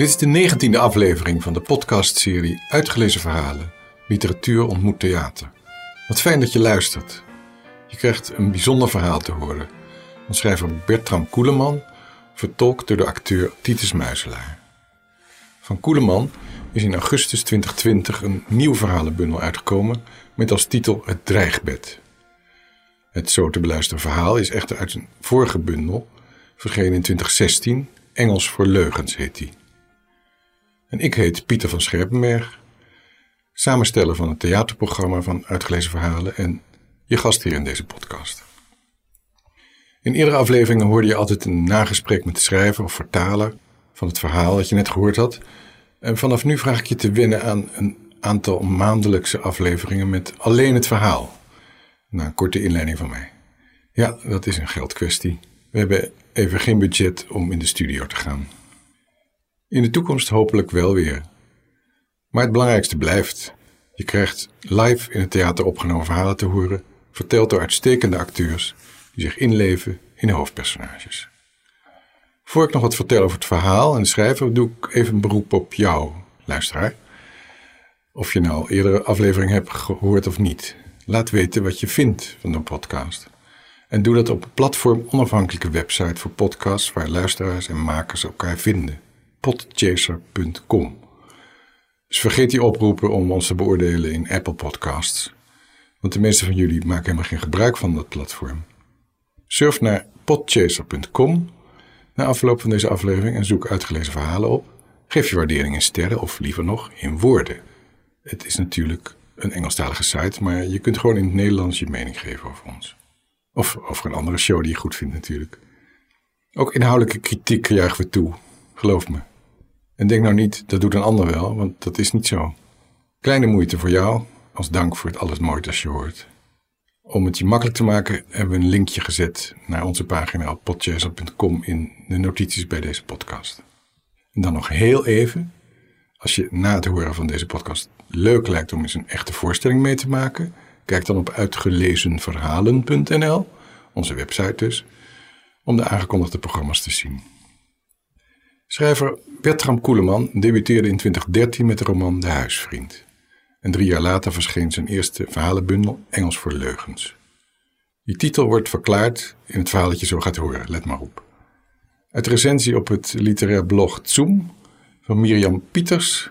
Dit is de negentiende aflevering van de podcastserie Uitgelezen Verhalen. Literatuur ontmoet theater. Wat fijn dat je luistert. Je krijgt een bijzonder verhaal te horen. Van schrijver Bertram Koeleman, vertolkt door de acteur Titus Muiselaar. Van Koeleman is in augustus 2020 een nieuw verhalenbundel uitgekomen met als titel Het Dreigbed. Het zo te beluisteren verhaal is echter uit een vorige bundel, verschenen in 2016, Engels voor Leugens heet die. En ik heet Pieter van Scherpenberg, samensteller van het theaterprogramma van Uitgelezen Verhalen en je gast hier in deze podcast. In eerdere afleveringen hoorde je altijd een nagesprek met de schrijver of vertaler van het verhaal dat je net gehoord had. En vanaf nu vraag ik je te winnen aan een aantal maandelijkse afleveringen met alleen het verhaal. Na een korte inleiding van mij. Ja, dat is een geldkwestie. We hebben even geen budget om in de studio te gaan. In de toekomst hopelijk wel weer. Maar het belangrijkste blijft. Je krijgt live in het theater opgenomen verhalen te horen, verteld door uitstekende acteurs die zich inleven in de hoofdpersonages. Voor ik nog wat vertel over het verhaal en de schrijver, doe ik even een beroep op jou, luisteraar. Of je nou eerdere aflevering hebt gehoord of niet. Laat weten wat je vindt van de podcast. En doe dat op een platform onafhankelijke website voor podcasts waar luisteraars en makers elkaar vinden. podchaser.com. Dus vergeet die oproepen om ons te beoordelen in Apple Podcasts. Want de meeste van jullie maken helemaal geen gebruik van dat platform. Surf naar podchaser.com na afloop van deze aflevering en zoek uitgelezen verhalen op. Geef je waardering in sterren of liever nog in woorden. Het is natuurlijk een Engelstalige site, maar je kunt gewoon in het Nederlands je mening geven over ons. Of over een andere show die je goed vindt natuurlijk. Ook inhoudelijke kritiek juichen we toe, geloof me. En denk nou niet, dat doet een ander wel, want dat is niet zo. Kleine moeite voor jou, als dank voor het alles mooi dat je hoort. Om het je makkelijk te maken hebben we een linkje gezet naar onze pagina op podchaser.com in de notities bij deze podcast. En dan nog heel even, als je na het horen van deze podcast leuk lijkt om eens een echte voorstelling mee te maken, kijk dan op uitgelezenverhalen.nl, onze website dus, om de aangekondigde programma's te zien. Schrijver Bertram Koeleman debuteerde in 2013 met de roman De Huisvriend. En drie jaar later verscheen zijn eerste verhalenbundel Engels voor Leugens. Die titel wordt verklaard in het verhaal dat je zo gaat horen, let maar op. Uit recensie op het literair blog Zoom van Mirjam Pieters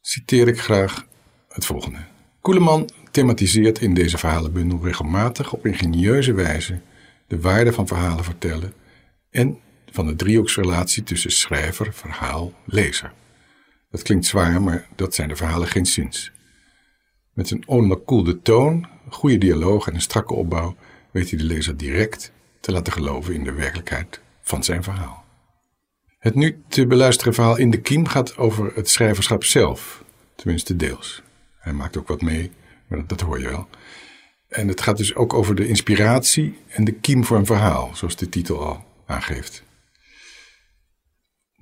citeer ik graag het volgende. Koeleman thematiseert in deze verhalenbundel regelmatig op ingenieuze wijze de waarde van verhalen vertellen en van de driehoeksrelatie tussen schrijver, verhaal, lezer. Dat klinkt zwaar, maar dat zijn de verhalen geen zins. Met een onderkoelde toon, goede dialoog en een strakke opbouw weet hij de lezer direct te laten geloven in de werkelijkheid van zijn verhaal. Het nu te beluisteren verhaal In de Kiem gaat over het schrijverschap zelf, tenminste deels. Hij maakt ook wat mee, maar dat hoor je wel. En het gaat dus ook over de inspiratie en de kiem voor een verhaal, zoals de titel al aangeeft.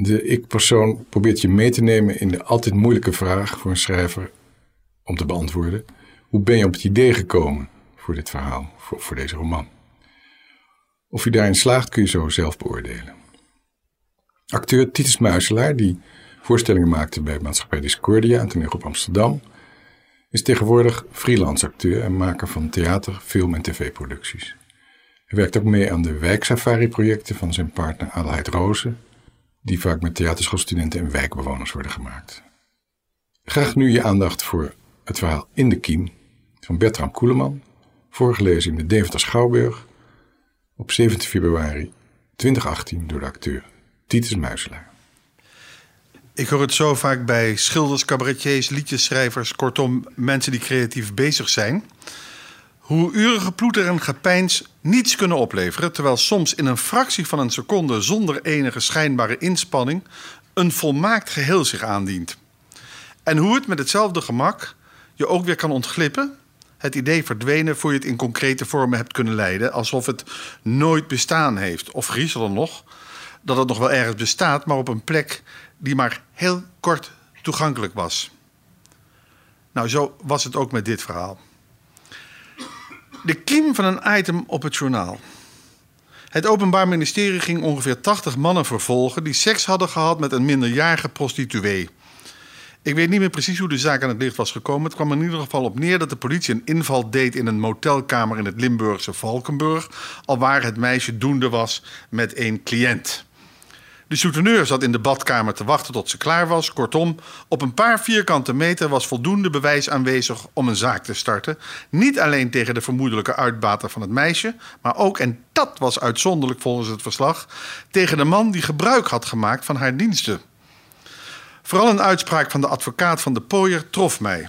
De ik-persoon probeert je mee te nemen in de altijd moeilijke vraag voor een schrijver om te beantwoorden. Hoe ben je op het idee gekomen voor dit verhaal, voor, voor deze roman? Of je daarin slaagt kun je zo zelf beoordelen. Acteur Titus Muiselaar, die voorstellingen maakte bij maatschappij Discordia en toneelgroep Amsterdam, is tegenwoordig freelance acteur en maker van theater, film en tv-producties. Hij werkt ook mee aan de wijksafari-projecten van zijn partner Adelheid Rozen, die vaak met theaterschoolstudenten en wijkbewoners worden gemaakt. Graag nu je aandacht voor het verhaal In de Kiem van Bertram Koeleman, voorgelezen in de Deventer Schouwburg op 17 februari 2018 door de acteur Titus Muiselaar. Ik hoor het zo vaak bij schilders, cabaretiers, liedjesschrijvers, kortom mensen die creatief bezig zijn. Hoe uren geploeter en gepeins niets kunnen opleveren, terwijl soms in een fractie van een seconde zonder enige schijnbare inspanning een volmaakt geheel zich aandient. En hoe het met hetzelfde gemak je ook weer kan ontglippen, het idee verdwenen voor je het in concrete vormen hebt kunnen leiden, alsof het nooit bestaan heeft. Of griezelig nog, dat het nog wel ergens bestaat, maar op een plek die maar heel kort toegankelijk was. Nou, zo was het ook met dit verhaal. De kiem van een item op het journaal. Het Openbaar Ministerie ging ongeveer 80 mannen vervolgen die seks hadden gehad met een minderjarige prostituee. Ik weet niet meer precies hoe de zaak aan het licht was gekomen. Het kwam in ieder geval op neer dat de politie een inval deed in een motelkamer in het Limburgse Valkenburg, alwaar het meisje doende was met één cliënt. De souteneur zat in de badkamer te wachten tot ze klaar was. Kortom, op een paar vierkante meter was voldoende bewijs aanwezig om een zaak te starten. Niet alleen tegen de vermoedelijke uitbater van het meisje, maar ook, en dat was uitzonderlijk volgens het verslag, tegen de man die gebruik had gemaakt van haar diensten. Vooral een uitspraak van de advocaat van de pooier trof mij.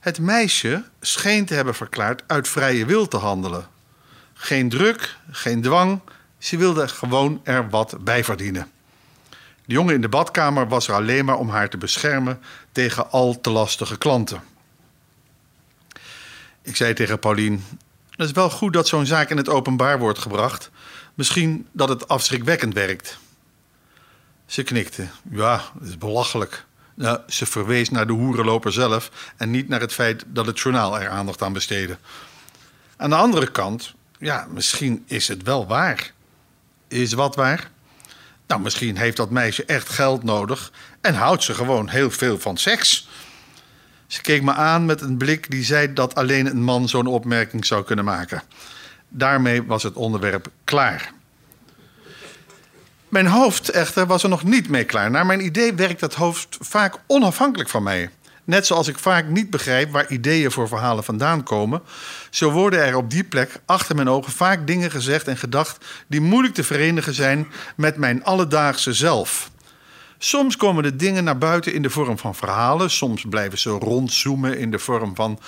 Het meisje scheen te hebben verklaard uit vrije wil te handelen. Geen druk, geen dwang, ze wilde gewoon er wat bij verdienen. De jongen in de badkamer was er alleen maar om haar te beschermen tegen al te lastige klanten. Ik zei tegen Paulien: Het is wel goed dat zo'n zaak in het openbaar wordt gebracht. Misschien dat het afschrikwekkend werkt. Ze knikte. Ja, dat is belachelijk. Nou, ze verwees naar de hoerenloper zelf en niet naar het feit dat het journaal er aandacht aan besteedde. Aan de andere kant, ja, misschien is het wel waar. Is wat waar? Nou, misschien heeft dat meisje echt geld nodig en houdt ze gewoon heel veel van seks. Ze keek me aan met een blik die zei dat alleen een man zo'n opmerking zou kunnen maken. Daarmee was het onderwerp klaar. Mijn hoofd echter was er nog niet mee klaar. Naar mijn idee werkt dat hoofd vaak onafhankelijk van mij. Net zoals ik vaak niet begrijp waar ideeën voor verhalen vandaan komen, zo worden er op die plek achter mijn ogen vaak dingen gezegd en gedacht die moeilijk te verenigen zijn met mijn alledaagse zelf. Soms komen de dingen naar buiten in de vorm van verhalen, soms blijven ze rondzoomen in de vorm van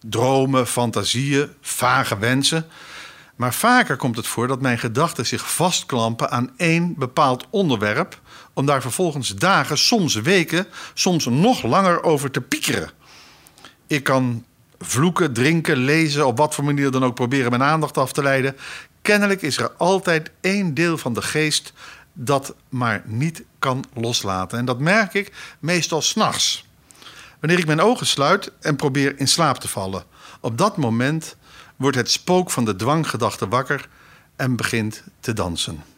dromen, fantasieën, vage wensen. Maar vaker komt het voor dat mijn gedachten zich vastklampen aan één bepaald onderwerp, om daar vervolgens dagen, soms weken, soms nog langer over te piekeren. Ik kan vloeken, drinken, lezen, op wat voor manier dan ook proberen mijn aandacht af te leiden. Kennelijk is er altijd één deel van de geest dat maar niet kan loslaten. En dat merk ik meestal s'nachts. Wanneer ik mijn ogen sluit en probeer in slaap te vallen. Op dat moment wordt het spook van de dwanggedachte wakker en begint te dansen.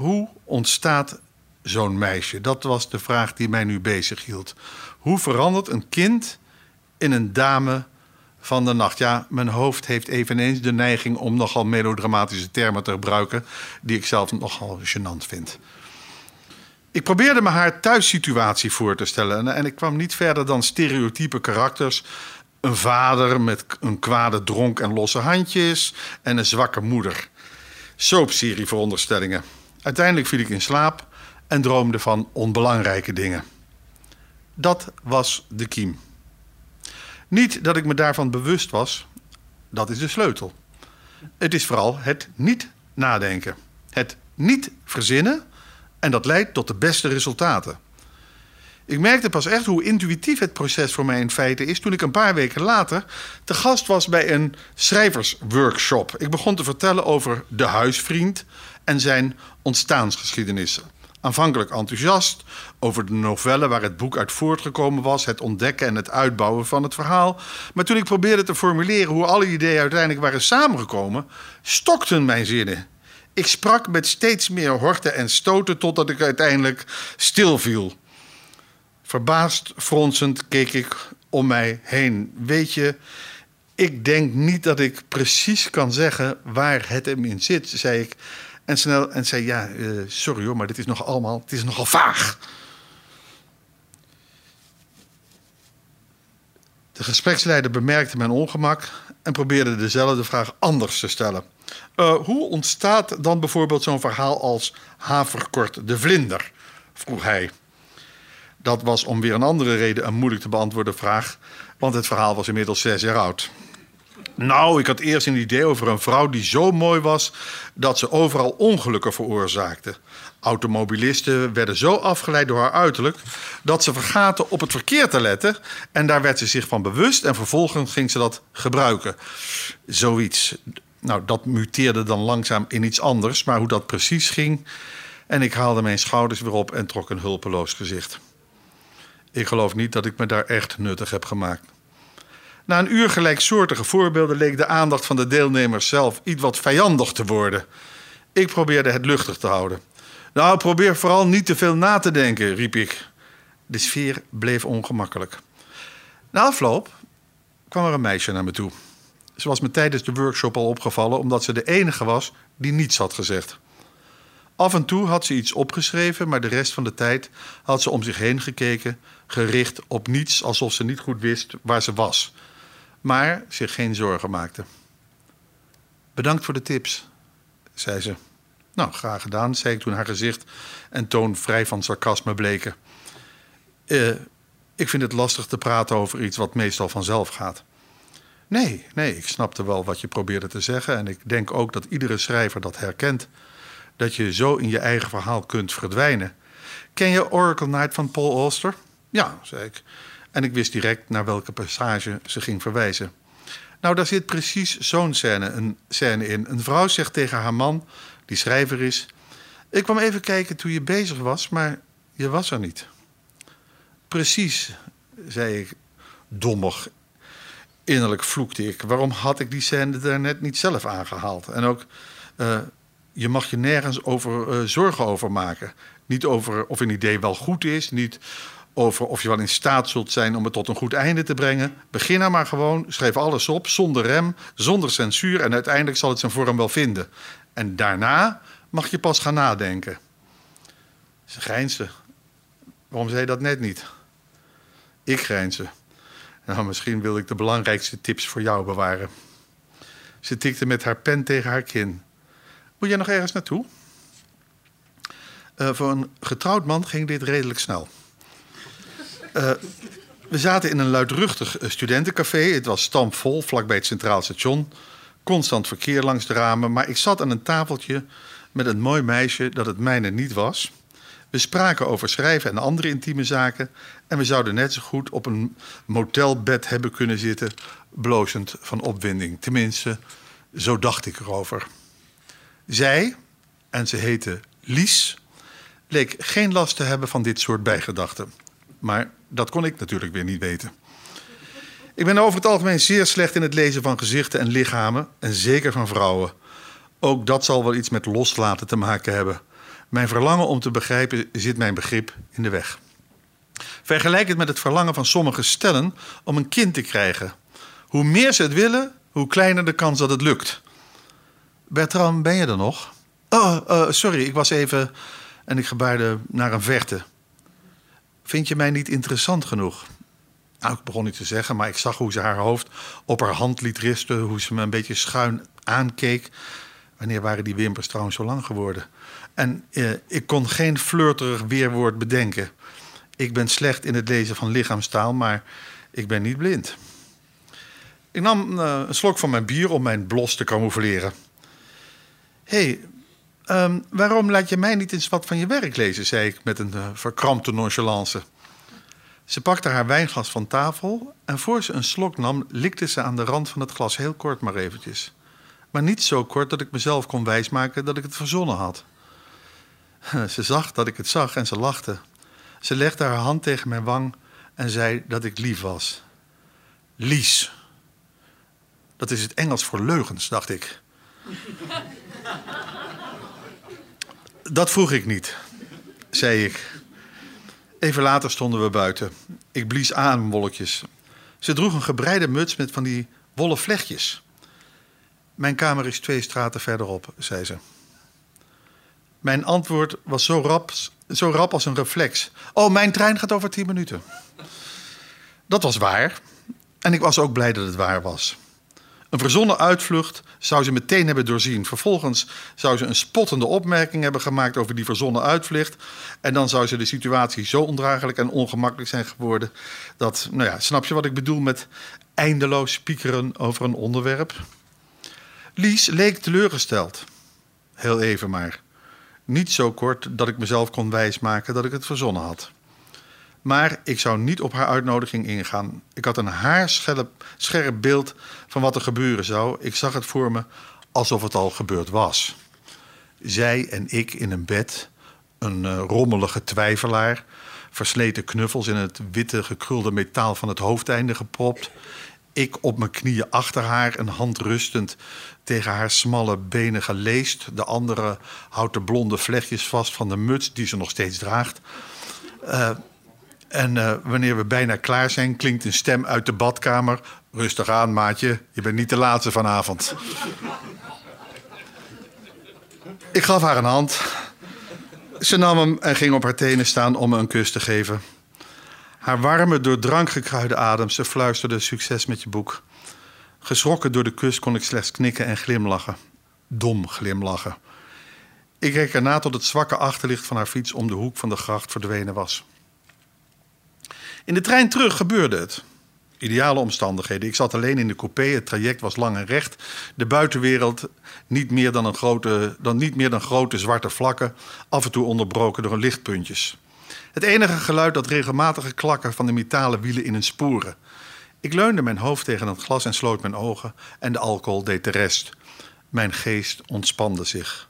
Hoe ontstaat zo'n meisje? Dat was de vraag die mij nu bezig hield. Hoe verandert een kind in een dame van de nacht? Ja, mijn hoofd heeft eveneens de neiging om nogal melodramatische termen te gebruiken, die ik zelf nogal gênant vind. Ik probeerde me haar thuissituatie voor te stellen en ik kwam niet verder dan stereotype karakters een vader met een kwade dronk en losse handjes en een zwakke moeder. Soapserie veronderstellingen. Uiteindelijk viel ik in slaap en droomde van onbelangrijke dingen. Dat was de kiem. Niet dat ik me daarvan bewust was, dat is de sleutel. Het is vooral het niet nadenken. Het niet verzinnen en dat leidt tot de beste resultaten. Ik merkte pas echt hoe intuïtief het proces voor mij in feite is toen ik een paar weken later te gast was bij een schrijversworkshop. Ik begon te vertellen over de huisvriend en zijn ontstaansgeschiedenissen. Aanvankelijk enthousiast over de novelle waar het boek uit voortgekomen was, het ontdekken en het uitbouwen van het verhaal. Maar toen ik probeerde te formuleren hoe alle ideeën uiteindelijk waren samengekomen, stokten mijn zinnen. Ik sprak met steeds meer horten en stoten totdat ik uiteindelijk stilviel. Verbaasd, fronsend keek ik om mij heen. Weet je, ik denk niet dat ik precies kan zeggen waar het hem in zit, zei ik. En snel en zei: Ja, uh, sorry hoor, maar dit is nog allemaal, het is nogal vaag. De gespreksleider bemerkte mijn ongemak en probeerde dezelfde vraag anders te stellen. Uh, hoe ontstaat dan bijvoorbeeld zo'n verhaal als Haverkort de Vlinder? vroeg hij. Dat was om weer een andere reden een moeilijk te beantwoorden vraag, want het verhaal was inmiddels zes jaar oud. Nou, ik had eerst een idee over een vrouw die zo mooi was dat ze overal ongelukken veroorzaakte. Automobilisten werden zo afgeleid door haar uiterlijk dat ze vergaten op het verkeer te letten. En daar werd ze zich van bewust en vervolgens ging ze dat gebruiken. Zoiets. Nou, dat muteerde dan langzaam in iets anders, maar hoe dat precies ging. En ik haalde mijn schouders weer op en trok een hulpeloos gezicht. Ik geloof niet dat ik me daar echt nuttig heb gemaakt. Na een uur gelijksoortige voorbeelden leek de aandacht van de deelnemers zelf iets wat vijandig te worden. Ik probeerde het luchtig te houden. Nou, probeer vooral niet te veel na te denken, riep ik. De sfeer bleef ongemakkelijk. Na afloop kwam er een meisje naar me toe. Ze was me tijdens de workshop al opgevallen omdat ze de enige was die niets had gezegd. Af en toe had ze iets opgeschreven, maar de rest van de tijd had ze om zich heen gekeken, gericht op niets alsof ze niet goed wist waar ze was, maar zich geen zorgen maakte. Bedankt voor de tips, zei ze. Nou, graag gedaan, zei ik toen haar gezicht en toon vrij van sarcasme bleken. Uh, ik vind het lastig te praten over iets wat meestal vanzelf gaat. Nee, nee, ik snapte wel wat je probeerde te zeggen en ik denk ook dat iedere schrijver dat herkent. Dat je zo in je eigen verhaal kunt verdwijnen. Ken je Oracle Night van Paul Auster? Ja, zei ik. En ik wist direct naar welke passage ze ging verwijzen. Nou, daar zit precies zo'n scène, een scène in. Een vrouw zegt tegen haar man, die schrijver is... Ik kwam even kijken toen je bezig was, maar je was er niet. Precies, zei ik dommig. Innerlijk vloekte ik. Waarom had ik die scène daar net niet zelf aangehaald? En ook, uh, je mag je nergens over uh, zorgen over maken. Niet over of een idee wel goed is, niet over of je wel in staat zult zijn om het tot een goed einde te brengen. Begin nou maar gewoon, schrijf alles op, zonder rem, zonder censuur... en uiteindelijk zal het zijn vorm wel vinden. En daarna mag je pas gaan nadenken. Ze grijnsde. Waarom zei je dat net niet? Ik grijnsde. Nou, misschien wil ik de belangrijkste tips voor jou bewaren. Ze tikte met haar pen tegen haar kin. Moet jij nog ergens naartoe? Uh, voor een getrouwd man ging dit redelijk snel. Uh, we zaten in een luidruchtig eh, studentencafé. Het was stampvol, vlakbij het Centraal Station. Constant verkeer langs de ramen. Maar ik zat aan een tafeltje met een mooi meisje dat het mijne niet was. We spraken over schrijven en andere intieme zaken. En we zouden net zo goed op een motelbed hebben kunnen zitten, blozend van opwinding. Tenminste, zo dacht ik erover. Zij, en ze heette Lies, leek geen last te hebben van dit soort bijgedachten. Maar dat kon ik natuurlijk weer niet weten. Ik ben over het algemeen zeer slecht in het lezen van gezichten en lichamen, en zeker van vrouwen. Ook dat zal wel iets met loslaten te maken hebben. Mijn verlangen om te begrijpen zit mijn begrip in de weg. Vergelijk het met het verlangen van sommige stellen om een kind te krijgen. Hoe meer ze het willen, hoe kleiner de kans dat het lukt. Bertram, ben je er nog? Oh, uh, sorry, ik was even. En ik gebaarde naar een verte. Vind je mij niet interessant genoeg? Nou, ik begon niet te zeggen, maar ik zag hoe ze haar hoofd op haar hand liet rusten, hoe ze me een beetje schuin aankeek. Wanneer waren die wimpers trouwens zo lang geworden? En eh, ik kon geen flirterig weerwoord bedenken. Ik ben slecht in het lezen van lichaamstaal, maar ik ben niet blind. Ik nam uh, een slok van mijn bier om mijn blos te camoufleren. Hey, um, waarom laat je mij niet eens wat van je werk lezen? zei ik met een uh, verkrampte nonchalance. Ze pakte haar wijnglas van tafel en voor ze een slok nam, likte ze aan de rand van het glas heel kort maar eventjes. Maar niet zo kort dat ik mezelf kon wijsmaken dat ik het verzonnen had. Ze zag dat ik het zag en ze lachte. Ze legde haar hand tegen mijn wang en zei dat ik lief was. Lies. Dat is het Engels voor leugens, dacht ik. Dat vroeg ik niet, zei ik. Even later stonden we buiten. Ik blies ademwolkjes. Ze droeg een gebreide muts met van die wollen vlechtjes. Mijn kamer is twee straten verderop, zei ze. Mijn antwoord was zo rap, zo rap als een reflex. Oh, mijn trein gaat over tien minuten. Dat was waar. En ik was ook blij dat het waar was. Een verzonnen uitvlucht zou ze meteen hebben doorzien. Vervolgens zou ze een spottende opmerking hebben gemaakt over die verzonnen uitvlucht. En dan zou ze de situatie zo ondraaglijk en ongemakkelijk zijn geworden. Dat, nou ja, snap je wat ik bedoel met eindeloos piekeren over een onderwerp? Lies leek teleurgesteld. Heel even maar. Niet zo kort dat ik mezelf kon wijsmaken dat ik het verzonnen had. Maar ik zou niet op haar uitnodiging ingaan. Ik had een haarscherp scherp beeld van wat er gebeuren zou. Ik zag het voor me alsof het al gebeurd was. Zij en ik in een bed, een uh, rommelige twijfelaar, versleten knuffels in het witte gekrulde metaal van het hoofdeinde gepropt. Ik op mijn knieën achter haar, een hand rustend tegen haar smalle benen geleest. De andere houdt de blonde vlechtjes vast van de muts die ze nog steeds draagt. Uh, en uh, wanneer we bijna klaar zijn, klinkt een stem uit de badkamer. Rustig aan, maatje. Je bent niet de laatste vanavond. Ik gaf haar een hand. Ze nam hem en ging op haar tenen staan om me een kus te geven. Haar warme, door drank gekruide adem, ze fluisterde succes met je boek. Geschrokken door de kus kon ik slechts knikken en glimlachen. Dom glimlachen. Ik keek erna tot het zwakke achterlicht van haar fiets om de hoek van de gracht verdwenen was. In de trein terug gebeurde het. Ideale omstandigheden. Ik zat alleen in de coupé. Het traject was lang en recht. De buitenwereld niet meer dan, een grote, dan niet meer dan grote zwarte vlakken, af en toe onderbroken door lichtpuntjes. Het enige geluid dat regelmatige klakken van de metalen wielen in hun sporen. Ik leunde mijn hoofd tegen het glas en sloot mijn ogen en de alcohol deed de rest. Mijn geest ontspande zich.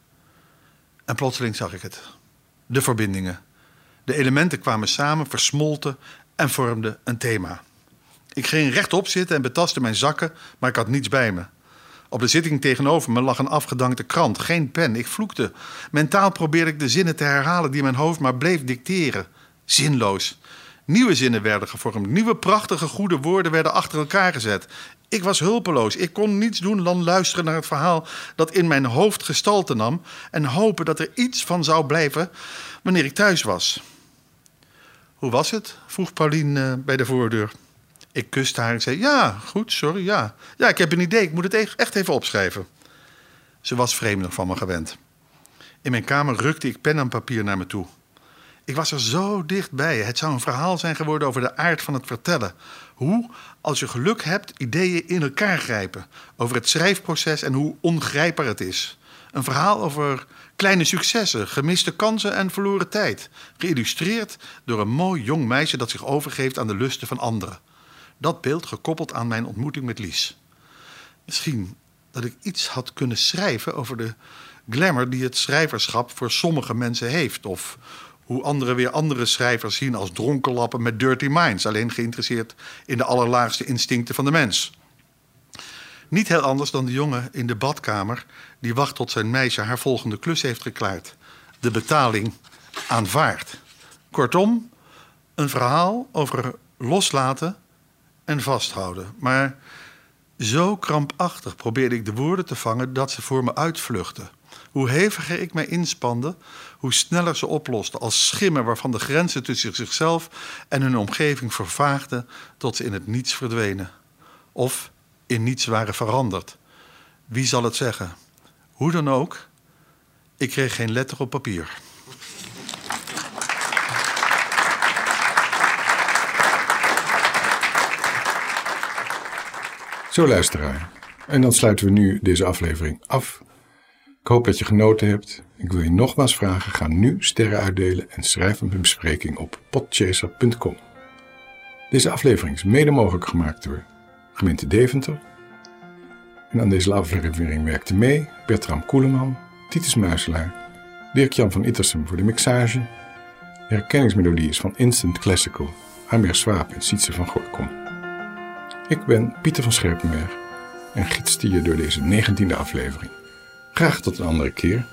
En plotseling zag ik het. De verbindingen. De elementen kwamen samen, versmolten en vormden een thema. Ik ging rechtop zitten en betastte mijn zakken, maar ik had niets bij me. Op de zitting tegenover me lag een afgedankte krant, geen pen. Ik vloekte. Mentaal probeerde ik de zinnen te herhalen die mijn hoofd maar bleef dicteren. Zinloos. Nieuwe zinnen werden gevormd. Nieuwe prachtige goede woorden werden achter elkaar gezet. Ik was hulpeloos. Ik kon niets doen dan luisteren naar het verhaal dat in mijn hoofd gestalte nam en hopen dat er iets van zou blijven wanneer ik thuis was. Hoe was het? vroeg Pauline uh, bij de voordeur. Ik kuste haar en zei: Ja, goed, sorry, ja. Ja, ik heb een idee, ik moet het e- echt even opschrijven. Ze was vreemder van me gewend. In mijn kamer rukte ik pen en papier naar me toe. Ik was er zo dichtbij. Het zou een verhaal zijn geworden over de aard van het vertellen. Hoe, als je geluk hebt, ideeën in elkaar grijpen. Over het schrijfproces en hoe ongrijpbaar het is. Een verhaal over kleine successen, gemiste kansen en verloren tijd. Geïllustreerd door een mooi jong meisje dat zich overgeeft aan de lusten van anderen. Dat beeld gekoppeld aan mijn ontmoeting met Lies. Misschien dat ik iets had kunnen schrijven over de glamour die het schrijverschap voor sommige mensen heeft. Of hoe anderen weer andere schrijvers zien als dronkenlappen met dirty minds, alleen geïnteresseerd in de allerlaagste instincten van de mens. Niet heel anders dan de jongen in de badkamer die wacht tot zijn meisje haar volgende klus heeft geklaard. De betaling aanvaardt. Kortom, een verhaal over loslaten en vasthouden. Maar zo krampachtig probeerde ik de woorden te vangen dat ze voor me uitvluchten. Hoe heviger ik mij inspande, hoe sneller ze oplosten als schimmen waarvan de grenzen tussen zichzelf en hun omgeving vervaagden tot ze in het niets verdwenen. Of in niets waren veranderd. Wie zal het zeggen? Hoe dan ook, ik kreeg geen letter op papier. Zo luisteraar. En dan sluiten we nu deze aflevering af. Ik hoop dat je genoten hebt. Ik wil je nogmaals vragen: ga nu sterren uitdelen en schrijf een bespreking op podchaser.com. Deze aflevering is mede mogelijk gemaakt door gemeente Deventer. En aan deze aflevering werkte mee Bertram Koeleman, Titus Muiselaar, Dirk-Jan van Ittersum voor de mixage. De herkenningsmelodie is van Instant Classical, Amir Swaap en Sietse van Gorkom. Ik ben Pieter van Scherpenberg en gidste je door deze 19e aflevering. Graag tot een andere keer.